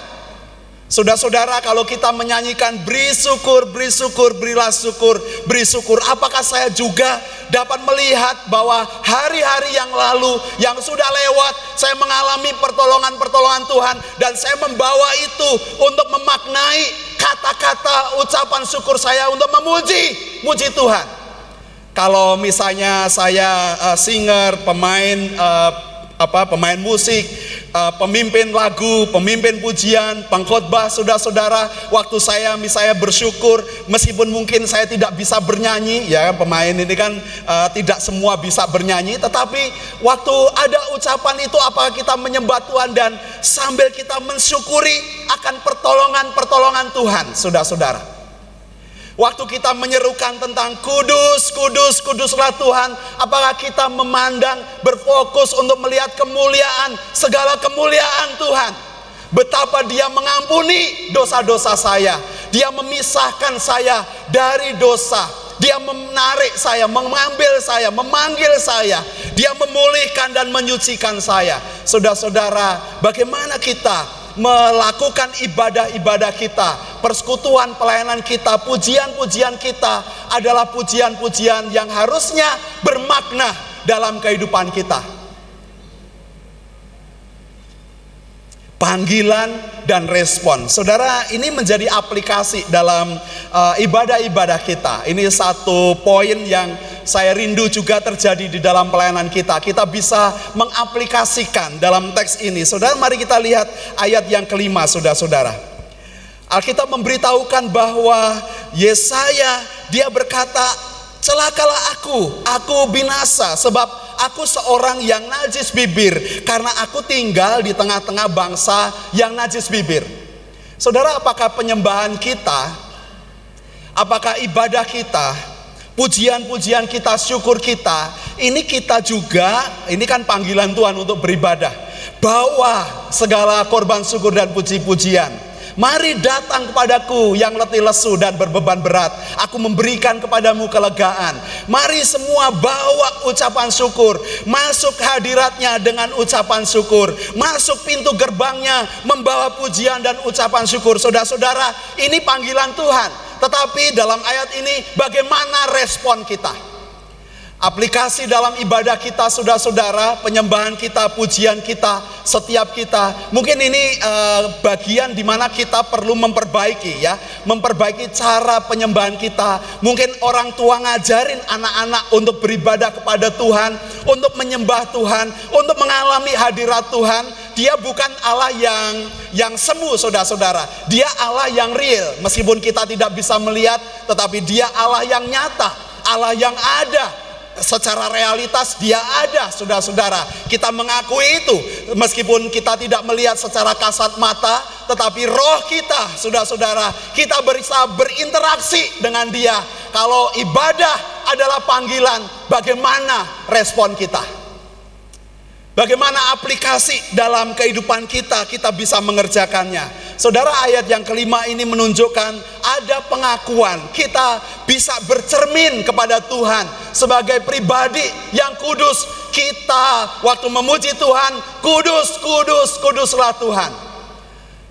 Saudara-saudara, kalau kita menyanyikan beri syukur, beri syukur, berilah syukur, beri syukur, apakah saya juga dapat melihat bahwa hari-hari yang lalu yang sudah lewat, saya mengalami pertolongan-pertolongan Tuhan dan saya membawa itu untuk memaknai kata-kata ucapan syukur saya untuk memuji, muji Tuhan. Kalau misalnya saya uh, singer, pemain uh, apa pemain musik, uh, pemimpin lagu, pemimpin pujian, pengkhotbah, saudara-saudara, waktu saya misalnya bersyukur, meskipun mungkin saya tidak bisa bernyanyi, ya pemain ini kan uh, tidak semua bisa bernyanyi, tetapi waktu ada ucapan itu apakah kita menyembah Tuhan dan sambil kita mensyukuri akan pertolongan-pertolongan Tuhan, saudara-saudara. Waktu kita menyerukan tentang kudus, kudus, kuduslah Tuhan. Apakah kita memandang, berfokus untuk melihat kemuliaan, segala kemuliaan Tuhan. Betapa dia mengampuni dosa-dosa saya. Dia memisahkan saya dari dosa. Dia menarik saya, mengambil saya, memanggil saya. Dia memulihkan dan menyucikan saya. Saudara-saudara, bagaimana kita melakukan ibadah-ibadah kita, persekutuan pelayanan kita, pujian-pujian kita adalah pujian-pujian yang harusnya bermakna dalam kehidupan kita. Panggilan dan respon, saudara, ini menjadi aplikasi dalam uh, ibadah-ibadah kita. Ini satu poin yang saya rindu juga terjadi di dalam pelayanan kita. Kita bisa mengaplikasikan dalam teks ini. Saudara, mari kita lihat ayat yang kelima, saudara-saudara. Alkitab memberitahukan bahwa Yesaya dia berkata, "Celakalah aku, aku binasa sebab aku seorang yang najis bibir karena aku tinggal di tengah-tengah bangsa yang najis bibir." Saudara, apakah penyembahan kita, apakah ibadah kita pujian-pujian kita, syukur kita, ini kita juga, ini kan panggilan Tuhan untuk beribadah. Bawa segala korban syukur dan puji-pujian. Mari datang kepadaku yang letih lesu dan berbeban berat. Aku memberikan kepadamu kelegaan. Mari semua bawa ucapan syukur. Masuk hadiratnya dengan ucapan syukur. Masuk pintu gerbangnya membawa pujian dan ucapan syukur. Saudara-saudara, ini panggilan Tuhan. Tetapi dalam ayat ini bagaimana respon kita? Aplikasi dalam ibadah kita saudara-saudara, penyembahan kita, pujian kita, setiap kita. Mungkin ini uh, bagian di mana kita perlu memperbaiki ya, memperbaiki cara penyembahan kita. Mungkin orang tua ngajarin anak-anak untuk beribadah kepada Tuhan, untuk menyembah Tuhan, untuk mengalami hadirat Tuhan dia bukan Allah yang yang semu saudara-saudara. Dia Allah yang real. Meskipun kita tidak bisa melihat, tetapi dia Allah yang nyata, Allah yang ada. Secara realitas dia ada saudara-saudara. Kita mengakui itu. Meskipun kita tidak melihat secara kasat mata Tetapi roh kita saudara-saudara Kita bisa berinteraksi dengan dia. Kalau ibadah adalah panggilan Bagaimana respon kita Bagaimana aplikasi dalam kehidupan kita, kita bisa mengerjakannya. Saudara, ayat yang kelima ini menunjukkan ada pengakuan kita bisa bercermin kepada Tuhan sebagai pribadi yang kudus. Kita waktu memuji Tuhan, kudus, kudus, kuduslah Tuhan.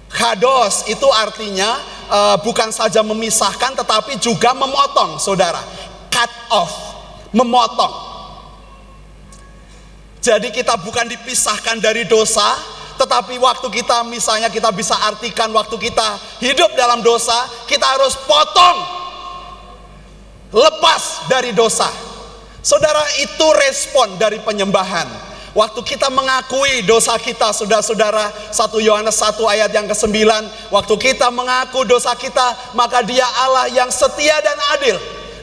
Kados itu artinya uh, bukan saja memisahkan tetapi juga memotong, saudara. Cut off, memotong jadi kita bukan dipisahkan dari dosa, tetapi waktu kita misalnya kita bisa artikan waktu kita hidup dalam dosa, kita harus potong lepas dari dosa. Saudara, itu respon dari penyembahan. Waktu kita mengakui dosa kita, saudara-saudara, 1 Yohanes 1 ayat yang ke-9, waktu kita mengaku dosa kita, maka dia Allah yang setia dan adil.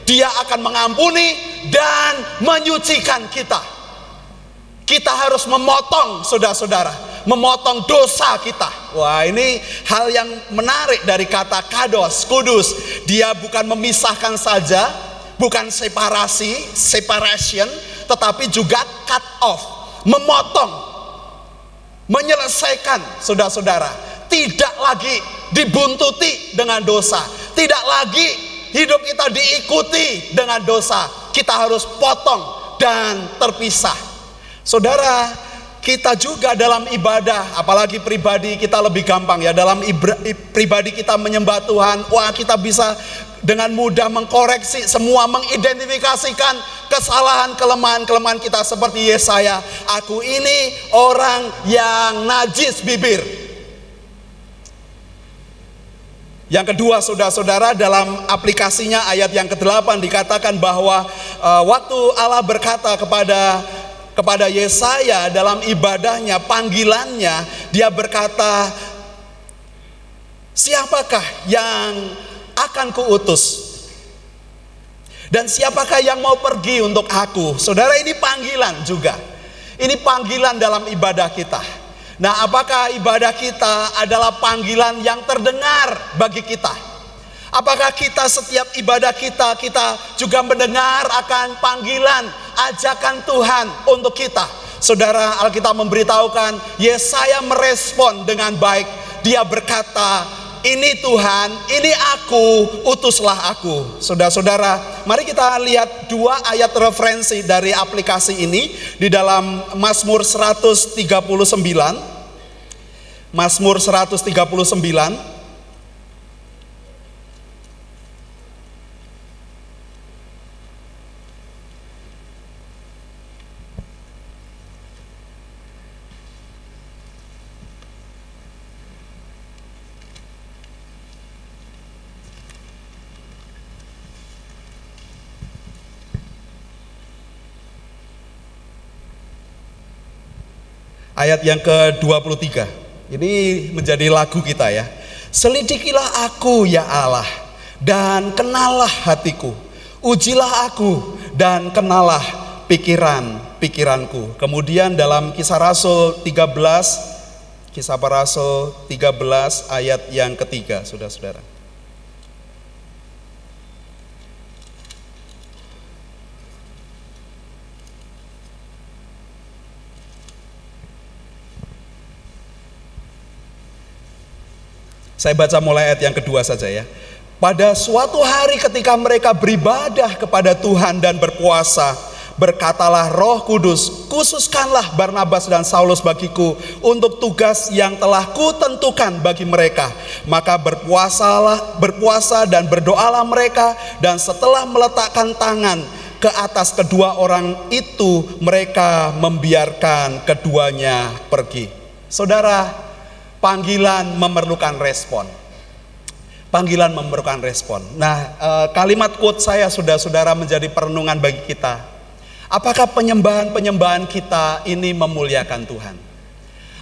Dia akan mengampuni dan menyucikan kita. Kita harus memotong saudara-saudara, memotong dosa kita. Wah, ini hal yang menarik dari kata kados, kudus. Dia bukan memisahkan saja, bukan separasi, separation, tetapi juga cut off, memotong, menyelesaikan saudara-saudara. Tidak lagi dibuntuti dengan dosa, tidak lagi hidup kita diikuti dengan dosa. Kita harus potong dan terpisah. Saudara, kita juga dalam ibadah, apalagi pribadi kita lebih gampang ya. Dalam ibra, pribadi kita menyembah Tuhan, wah kita bisa dengan mudah mengkoreksi semua, mengidentifikasikan kesalahan, kelemahan-kelemahan kita seperti Yesaya. Aku ini orang yang najis bibir. Yang kedua saudara-saudara dalam aplikasinya ayat yang ke-8 dikatakan bahwa uh, waktu Allah berkata kepada kepada Yesaya dalam ibadahnya, panggilannya, dia berkata, "Siapakah yang akan kuutus? Dan siapakah yang mau pergi untuk aku?" Saudara, ini panggilan juga. Ini panggilan dalam ibadah kita. Nah, apakah ibadah kita adalah panggilan yang terdengar bagi kita? Apakah kita setiap ibadah kita, kita juga mendengar akan panggilan, ajakan Tuhan untuk kita? Saudara Alkitab memberitahukan, Yesaya merespon dengan baik. Dia berkata, ini Tuhan, ini aku, utuslah aku. Saudara-saudara, mari kita lihat dua ayat referensi dari aplikasi ini di dalam Mazmur 139. Mazmur 139 ayat yang ke-23. Ini menjadi lagu kita ya. Selidikilah aku ya Allah dan kenalah hatiku. Ujilah aku dan kenalah pikiran-pikiranku. Kemudian dalam kisah Rasul 13, kisah para Rasul 13 ayat yang ketiga, saudara-saudara. Saya baca mulai ayat yang kedua saja ya. Pada suatu hari ketika mereka beribadah kepada Tuhan dan berpuasa, berkatalah Roh Kudus, khususkanlah Barnabas dan Saulus bagiku untuk tugas yang telah kutentukan bagi mereka. Maka berpuasalah, berpuasa dan berdoalah mereka dan setelah meletakkan tangan ke atas kedua orang itu mereka membiarkan keduanya pergi. Saudara, panggilan memerlukan respon. Panggilan memerlukan respon. Nah, eh, kalimat quote saya sudah saudara menjadi perenungan bagi kita. Apakah penyembahan-penyembahan kita ini memuliakan Tuhan?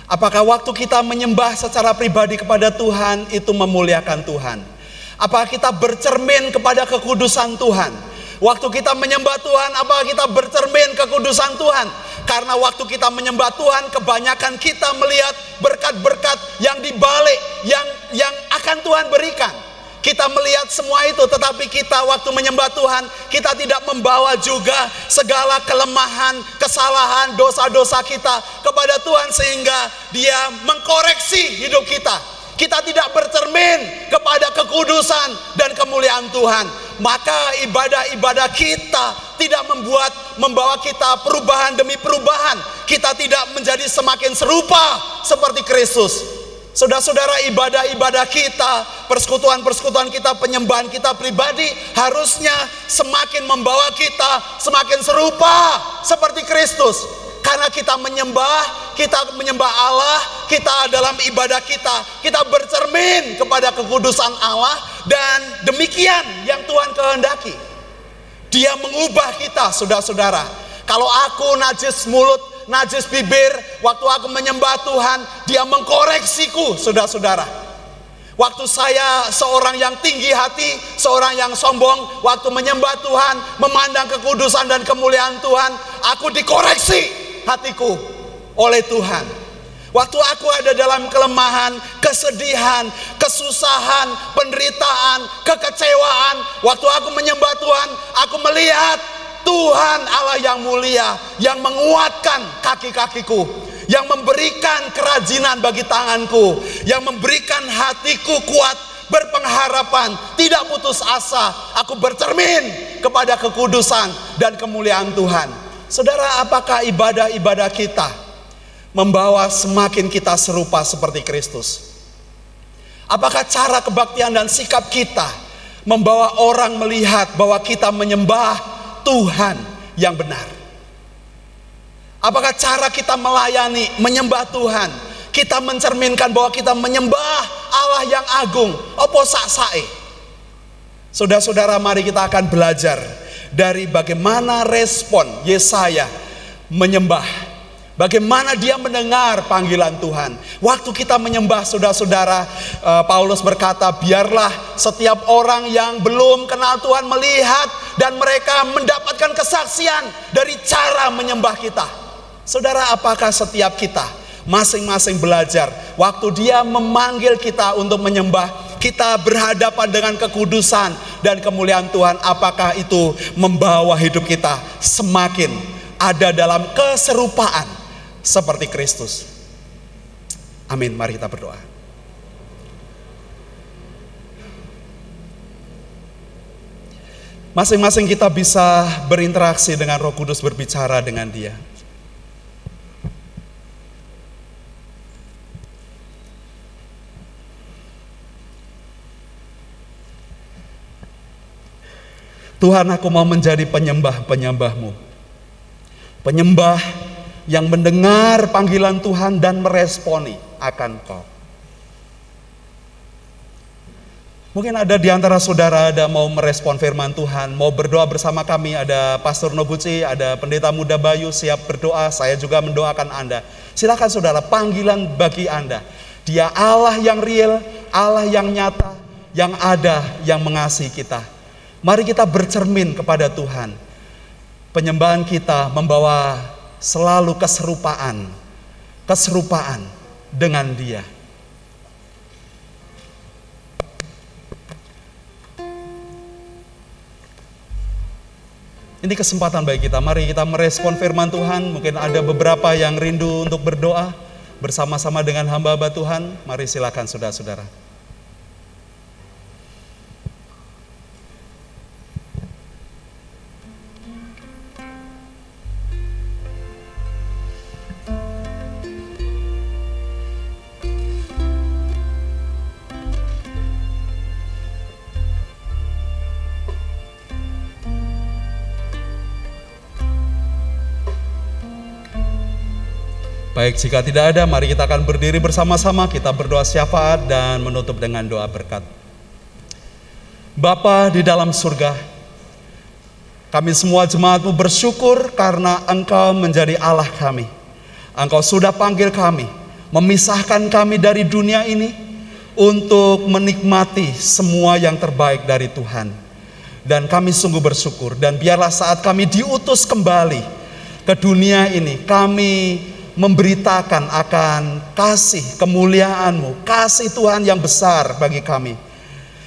Apakah waktu kita menyembah secara pribadi kepada Tuhan itu memuliakan Tuhan? Apakah kita bercermin kepada kekudusan Tuhan? Waktu kita menyembah Tuhan, apakah kita bercermin kekudusan Tuhan? Karena waktu kita menyembah Tuhan, kebanyakan kita melihat berkat-berkat yang dibalik, yang yang akan Tuhan berikan. Kita melihat semua itu, tetapi kita waktu menyembah Tuhan, kita tidak membawa juga segala kelemahan, kesalahan, dosa-dosa kita kepada Tuhan sehingga Dia mengkoreksi hidup kita. Kita tidak bercermin kepada kekudusan dan kemuliaan Tuhan, maka ibadah-ibadah kita tidak membuat membawa kita perubahan demi perubahan. Kita tidak menjadi semakin serupa seperti Kristus. Saudara-saudara ibadah-ibadah kita, persekutuan-persekutuan kita, penyembahan kita pribadi harusnya semakin membawa kita semakin serupa seperti Kristus. Karena kita menyembah, kita menyembah Allah, kita dalam ibadah kita, kita bercermin kepada kekudusan Allah dan demikian yang Tuhan kehendaki. Dia mengubah kita, saudara-saudara. Kalau aku najis mulut, najis bibir, waktu aku menyembah Tuhan, dia mengkoreksiku, saudara-saudara. Waktu saya seorang yang tinggi hati, seorang yang sombong, waktu menyembah Tuhan, memandang kekudusan dan kemuliaan Tuhan, aku dikoreksi hatiku oleh Tuhan. Waktu aku ada dalam kelemahan, kesedihan, kesusahan, penderitaan, kekecewaan, waktu aku menyembah Tuhan, aku melihat Tuhan Allah yang mulia yang menguatkan kaki-kakiku, yang memberikan kerajinan bagi tanganku, yang memberikan hatiku kuat berpengharapan, tidak putus asa. Aku bercermin kepada kekudusan dan kemuliaan Tuhan. Saudara, apakah ibadah-ibadah kita membawa semakin kita serupa seperti Kristus? Apakah cara kebaktian dan sikap kita membawa orang melihat bahwa kita menyembah Tuhan yang benar? Apakah cara kita melayani, menyembah Tuhan, kita mencerminkan bahwa kita menyembah Allah yang agung, opo sae? Saudara-saudara, mari kita akan belajar dari bagaimana respon Yesaya menyembah Bagaimana dia mendengar panggilan Tuhan. Waktu kita menyembah saudara-saudara, eh, Paulus berkata, biarlah setiap orang yang belum kenal Tuhan melihat dan mereka mendapatkan kesaksian dari cara menyembah kita. Saudara, apakah setiap kita masing-masing belajar waktu dia memanggil kita untuk menyembah, kita berhadapan dengan kekudusan dan kemuliaan Tuhan, apakah itu membawa hidup kita semakin ada dalam keserupaan seperti Kristus? Amin. Mari kita berdoa. Masing-masing kita bisa berinteraksi dengan Roh Kudus, berbicara dengan Dia. Tuhan aku mau menjadi penyembah-penyembahmu. Penyembah yang mendengar panggilan Tuhan dan meresponi akan kau. Mungkin ada di antara saudara ada mau merespon firman Tuhan, mau berdoa bersama kami, ada Pastor Nobuci, ada Pendeta Muda Bayu siap berdoa, saya juga mendoakan Anda. Silakan saudara, panggilan bagi Anda. Dia Allah yang real, Allah yang nyata, yang ada, yang mengasihi kita. Mari kita bercermin kepada Tuhan. Penyembahan kita membawa selalu keserupaan, keserupaan dengan Dia. Ini kesempatan bagi kita. Mari kita merespon firman Tuhan. Mungkin ada beberapa yang rindu untuk berdoa bersama-sama dengan hamba-hamba Tuhan. Mari silakan saudara-saudara. Baik, jika tidak ada, mari kita akan berdiri bersama-sama, kita berdoa syafaat dan menutup dengan doa berkat. Bapa di dalam surga, kami semua jemaatmu bersyukur karena Engkau menjadi Allah kami. Engkau sudah panggil kami, memisahkan kami dari dunia ini untuk menikmati semua yang terbaik dari Tuhan. Dan kami sungguh bersyukur dan biarlah saat kami diutus kembali ke dunia ini, kami memberitakan akan kasih kemuliaanmu, kasih Tuhan yang besar bagi kami.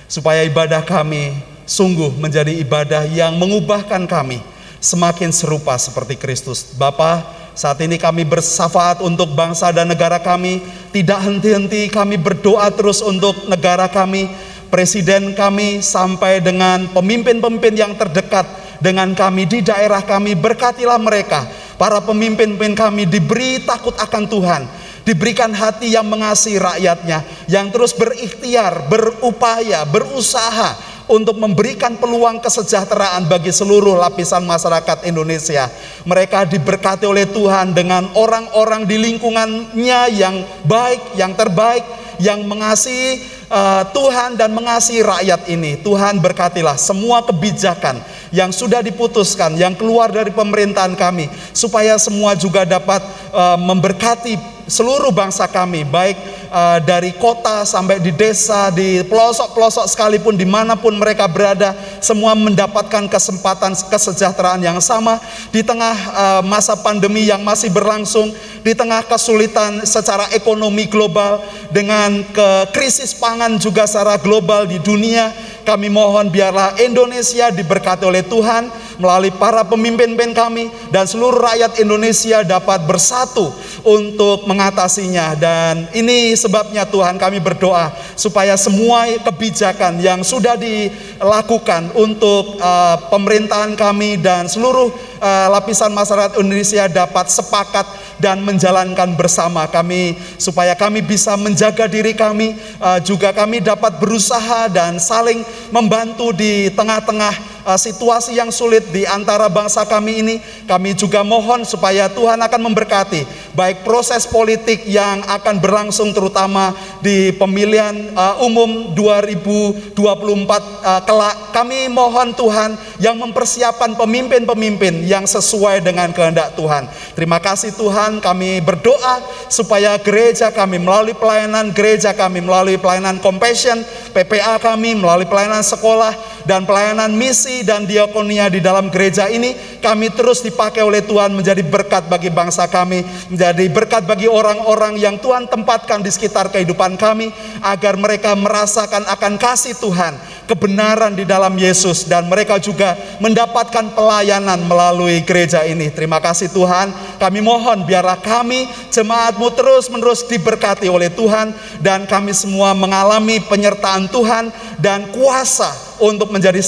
Supaya ibadah kami sungguh menjadi ibadah yang mengubahkan kami semakin serupa seperti Kristus. Bapa, saat ini kami bersafaat untuk bangsa dan negara kami. Tidak henti-henti kami berdoa terus untuk negara kami, presiden kami, sampai dengan pemimpin-pemimpin yang terdekat dengan kami di daerah kami. Berkatilah mereka para pemimpin-pemimpin kami diberi takut akan Tuhan, diberikan hati yang mengasihi rakyatnya, yang terus berikhtiar, berupaya, berusaha untuk memberikan peluang kesejahteraan bagi seluruh lapisan masyarakat Indonesia. Mereka diberkati oleh Tuhan dengan orang-orang di lingkungannya yang baik, yang terbaik, yang mengasihi uh, Tuhan dan mengasihi rakyat ini. Tuhan berkatilah semua kebijakan yang sudah diputuskan, yang keluar dari pemerintahan kami, supaya semua juga dapat uh, memberkati seluruh bangsa kami, baik uh, dari kota sampai di desa, di pelosok-pelosok sekalipun, di mana pun mereka berada, semua mendapatkan kesempatan kesejahteraan yang sama. Di tengah uh, masa pandemi yang masih berlangsung, di tengah kesulitan secara ekonomi global, dengan ke krisis pangan juga secara global di dunia kami mohon biarlah Indonesia diberkati oleh Tuhan melalui para pemimpin-pemimpin kami dan seluruh rakyat Indonesia dapat bersatu untuk mengatasinya. Dan ini sebabnya Tuhan kami berdoa supaya semua kebijakan yang sudah dilakukan untuk uh, pemerintahan kami dan seluruh uh, lapisan masyarakat Indonesia dapat sepakat dan menjalankan bersama kami supaya kami bisa menjaga diri kami uh, juga kami dapat berusaha dan saling membantu di tengah-tengah uh, situasi yang sulit di antara bangsa kami ini, kami juga mohon supaya Tuhan akan memberkati baik proses politik yang akan berlangsung terutama di pemilihan uh, umum 2024 uh, kelak. Kami mohon Tuhan yang mempersiapkan pemimpin-pemimpin yang sesuai dengan kehendak Tuhan. Terima kasih Tuhan, kami berdoa supaya gereja kami melalui pelayanan gereja kami melalui pelayanan compassion, PPA kami melalui pelayanan sekolah dan pelayanan misi dan diakonia di dalam gereja ini kami terus dipakai oleh Tuhan menjadi berkat bagi bangsa kami, menjadi berkat bagi orang-orang yang Tuhan tempatkan di sekitar kehidupan kami agar mereka merasakan akan kasih Tuhan, kebenaran di dalam Yesus dan mereka juga mendapatkan pelayanan melalui gereja ini. Terima kasih Tuhan. Kami mohon biarlah kami jemaatmu terus-menerus diberkati oleh Tuhan dan kami semua mengalami penyertaan Tuhan dan kuasa untuk menjadi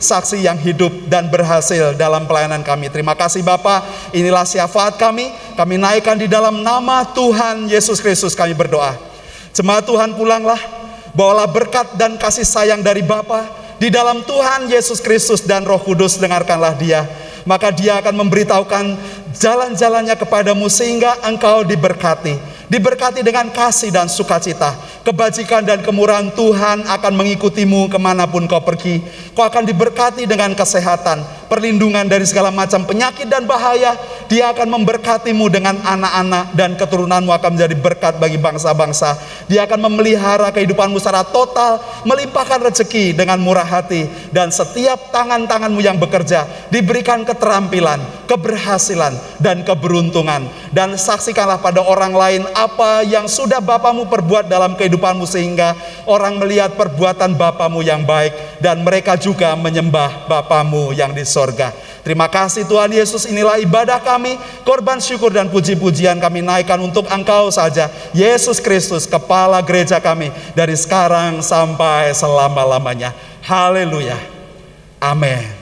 saksi-saksi yang hidup dan berhasil dalam pelayanan kami. Terima kasih Bapak, inilah syafaat kami. Kami naikkan di dalam nama Tuhan Yesus Kristus kami berdoa. Jemaat Tuhan pulanglah, bawalah berkat dan kasih sayang dari Bapa di dalam Tuhan Yesus Kristus dan Roh Kudus dengarkanlah dia maka dia akan memberitahukan jalan-jalannya kepadamu sehingga engkau diberkati diberkati dengan kasih dan sukacita. Kebajikan dan kemurahan Tuhan akan mengikutimu ke mana pun kau pergi. Kau akan diberkati dengan kesehatan, perlindungan dari segala macam penyakit dan bahaya. Dia akan memberkatimu dengan anak-anak dan keturunanmu akan menjadi berkat bagi bangsa-bangsa. Dia akan memelihara kehidupanmu secara total, melimpahkan rezeki dengan murah hati. Dan setiap tangan-tanganmu yang bekerja diberikan keterampilan, keberhasilan, dan keberuntungan. Dan saksikanlah pada orang lain apa yang sudah Bapamu perbuat dalam kehidupanmu sehingga orang melihat perbuatan Bapamu yang baik dan mereka juga menyembah Bapamu yang di sorga. Terima kasih Tuhan Yesus inilah ibadah kami, korban syukur dan puji-pujian kami naikkan untuk Engkau saja. Yesus Kristus kepala gereja kami dari sekarang sampai selama-lamanya. Haleluya. Amin.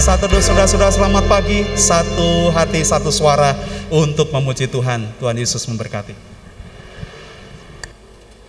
Satu saudara-saudara selamat pagi, satu hati, satu suara untuk memuji Tuhan. Tuhan Yesus memberkati.